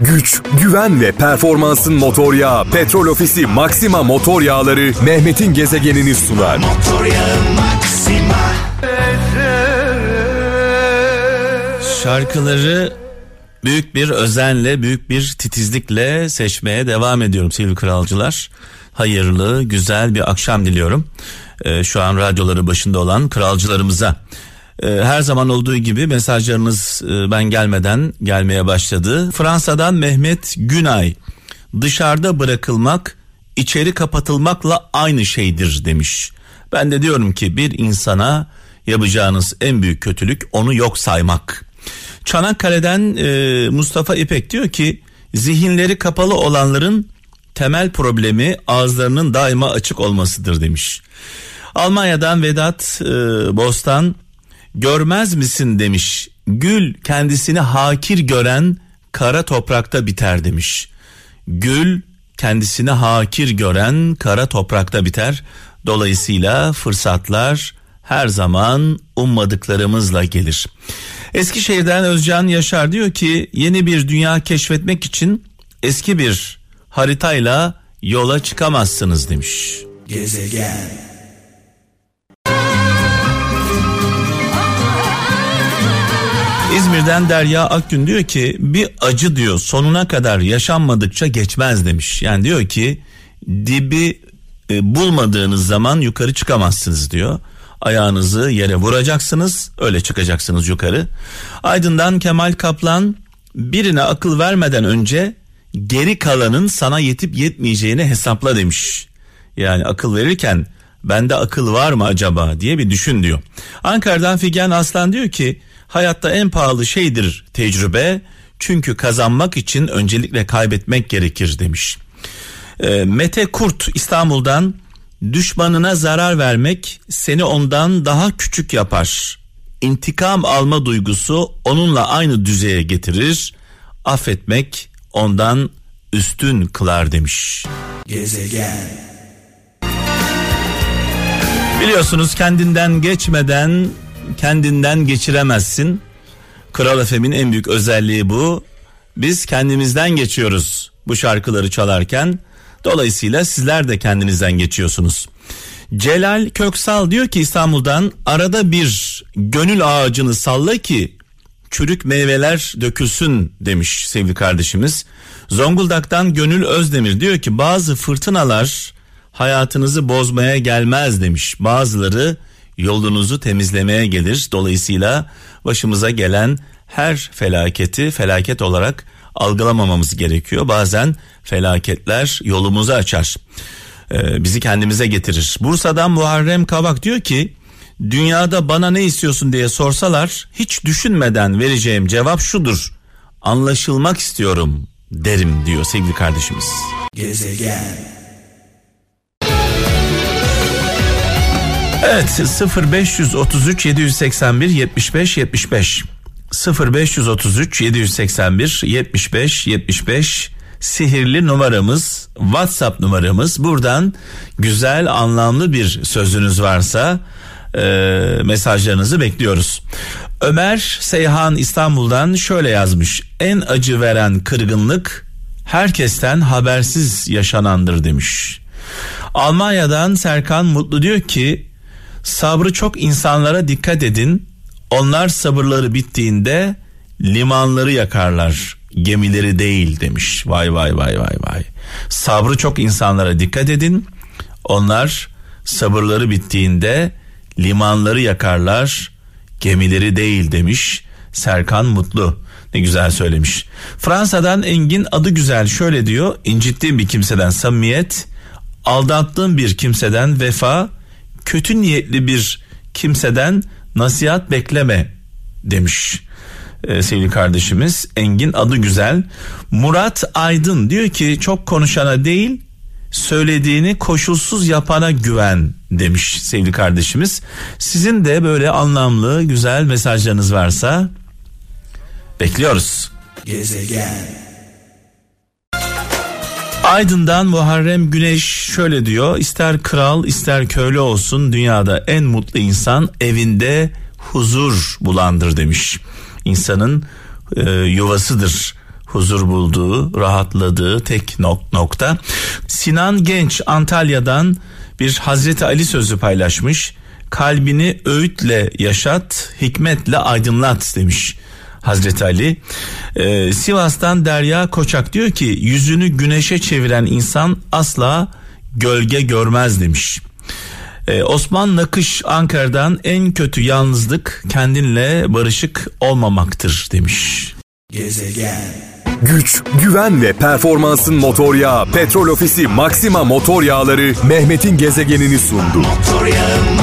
güç, güven ve performansın motor yağı Petrol Ofisi Maxima motor yağları Mehmet'in gezegenini sunar. Motor Maxima. Şarkıları büyük bir özenle, büyük bir titizlikle seçmeye devam ediyorum sevgili kralcılar. Hayırlı, güzel bir akşam diliyorum. Ee, şu an radyoları başında olan kralcılarımıza. Ee, her zaman olduğu gibi mesajlarınız e, ben gelmeden gelmeye başladı. Fransa'dan Mehmet Günay. Dışarıda bırakılmak içeri kapatılmakla aynı şeydir demiş. Ben de diyorum ki bir insana yapacağınız en büyük kötülük onu yok saymak. Çanakkale'den e, Mustafa İpek diyor ki zihinleri kapalı olanların temel problemi ağızlarının daima açık olmasıdır demiş. Almanya'dan Vedat e, Bostan görmez misin demiş. Gül kendisini hakir gören kara toprakta biter demiş. Gül kendisini hakir gören kara toprakta biter. Dolayısıyla fırsatlar her zaman ummadıklarımızla gelir. Eskişehir'den Özcan Yaşar diyor ki yeni bir dünya keşfetmek için eski bir haritayla yola çıkamazsınız demiş. Gezegen İzmir'den Derya Akgün diyor ki bir acı diyor sonuna kadar yaşanmadıkça geçmez demiş. Yani diyor ki dibi e, bulmadığınız zaman yukarı çıkamazsınız diyor. Ayağınızı yere vuracaksınız öyle çıkacaksınız yukarı. Aydın'dan Kemal Kaplan birine akıl vermeden önce geri kalanın sana yetip yetmeyeceğini hesapla demiş. Yani akıl verirken bende akıl var mı acaba diye bir düşün diyor. Ankara'dan Figen Aslan diyor ki hayatta en pahalı şeydir tecrübe çünkü kazanmak için öncelikle kaybetmek gerekir demiş. E, Mete Kurt İstanbul'dan düşmanına zarar vermek seni ondan daha küçük yapar. İntikam alma duygusu onunla aynı düzeye getirir. Affetmek ondan üstün kılar demiş. Gezegen Biliyorsunuz kendinden geçmeden kendinden geçiremezsin. Kral Efem'in en büyük özelliği bu. Biz kendimizden geçiyoruz bu şarkıları çalarken. Dolayısıyla sizler de kendinizden geçiyorsunuz. Celal Köksal diyor ki İstanbul'dan arada bir gönül ağacını salla ki çürük meyveler dökülsün demiş sevgili kardeşimiz. Zonguldak'tan Gönül Özdemir diyor ki bazı fırtınalar hayatınızı bozmaya gelmez demiş. Bazıları yolunuzu temizlemeye gelir. Dolayısıyla başımıza gelen her felaketi felaket olarak algılamamamız gerekiyor. Bazen felaketler yolumuzu açar. Ee, bizi kendimize getirir. Bursa'dan Muharrem Kavak diyor ki dünyada bana ne istiyorsun diye sorsalar hiç düşünmeden vereceğim cevap şudur. Anlaşılmak istiyorum derim diyor sevgili kardeşimiz. Gezegen Evet 0533 781 75 75 0533 781 75 75 sihirli numaramız WhatsApp numaramız buradan güzel anlamlı bir sözünüz varsa e, mesajlarınızı bekliyoruz. Ömer Seyhan İstanbul'dan şöyle yazmış en acı veren kırgınlık herkesten habersiz yaşanandır demiş. Almanya'dan Serkan Mutlu diyor ki Sabrı çok insanlara dikkat edin. Onlar sabırları bittiğinde limanları yakarlar, gemileri değil demiş. Vay vay vay vay vay. Sabrı çok insanlara dikkat edin. Onlar sabırları bittiğinde limanları yakarlar, gemileri değil demiş. Serkan Mutlu. Ne güzel söylemiş. Fransa'dan Engin adı güzel şöyle diyor. İncittiğim bir kimseden samimiyet, aldattığım bir kimseden vefa, kötü niyetli bir kimseden nasihat bekleme demiş ee, sevgili kardeşimiz. Engin adı güzel. Murat Aydın diyor ki çok konuşana değil söylediğini koşulsuz yapana güven demiş sevgili kardeşimiz. Sizin de böyle anlamlı güzel mesajlarınız varsa bekliyoruz. Gezegen Aydın'dan Muharrem Güneş şöyle diyor. İster kral ister köylü olsun dünyada en mutlu insan evinde huzur bulandır demiş. İnsanın e, yuvasıdır huzur bulduğu, rahatladığı tek nokta. Sinan Genç Antalya'dan bir Hazreti Ali sözü paylaşmış. Kalbini öğütle yaşat, hikmetle aydınlat demiş. Hazreti Ali. Ee, Sivas'tan Derya Koçak diyor ki yüzünü güneşe çeviren insan asla gölge görmez demiş. Ee, Osman Nakış Ankara'dan en kötü yalnızlık kendinle barışık olmamaktır demiş. Gezegen Güç, güven ve performansın motor yağı Petrol Ofisi Maxima motor yağları Mehmet'in gezegenini sundu. Motor yağı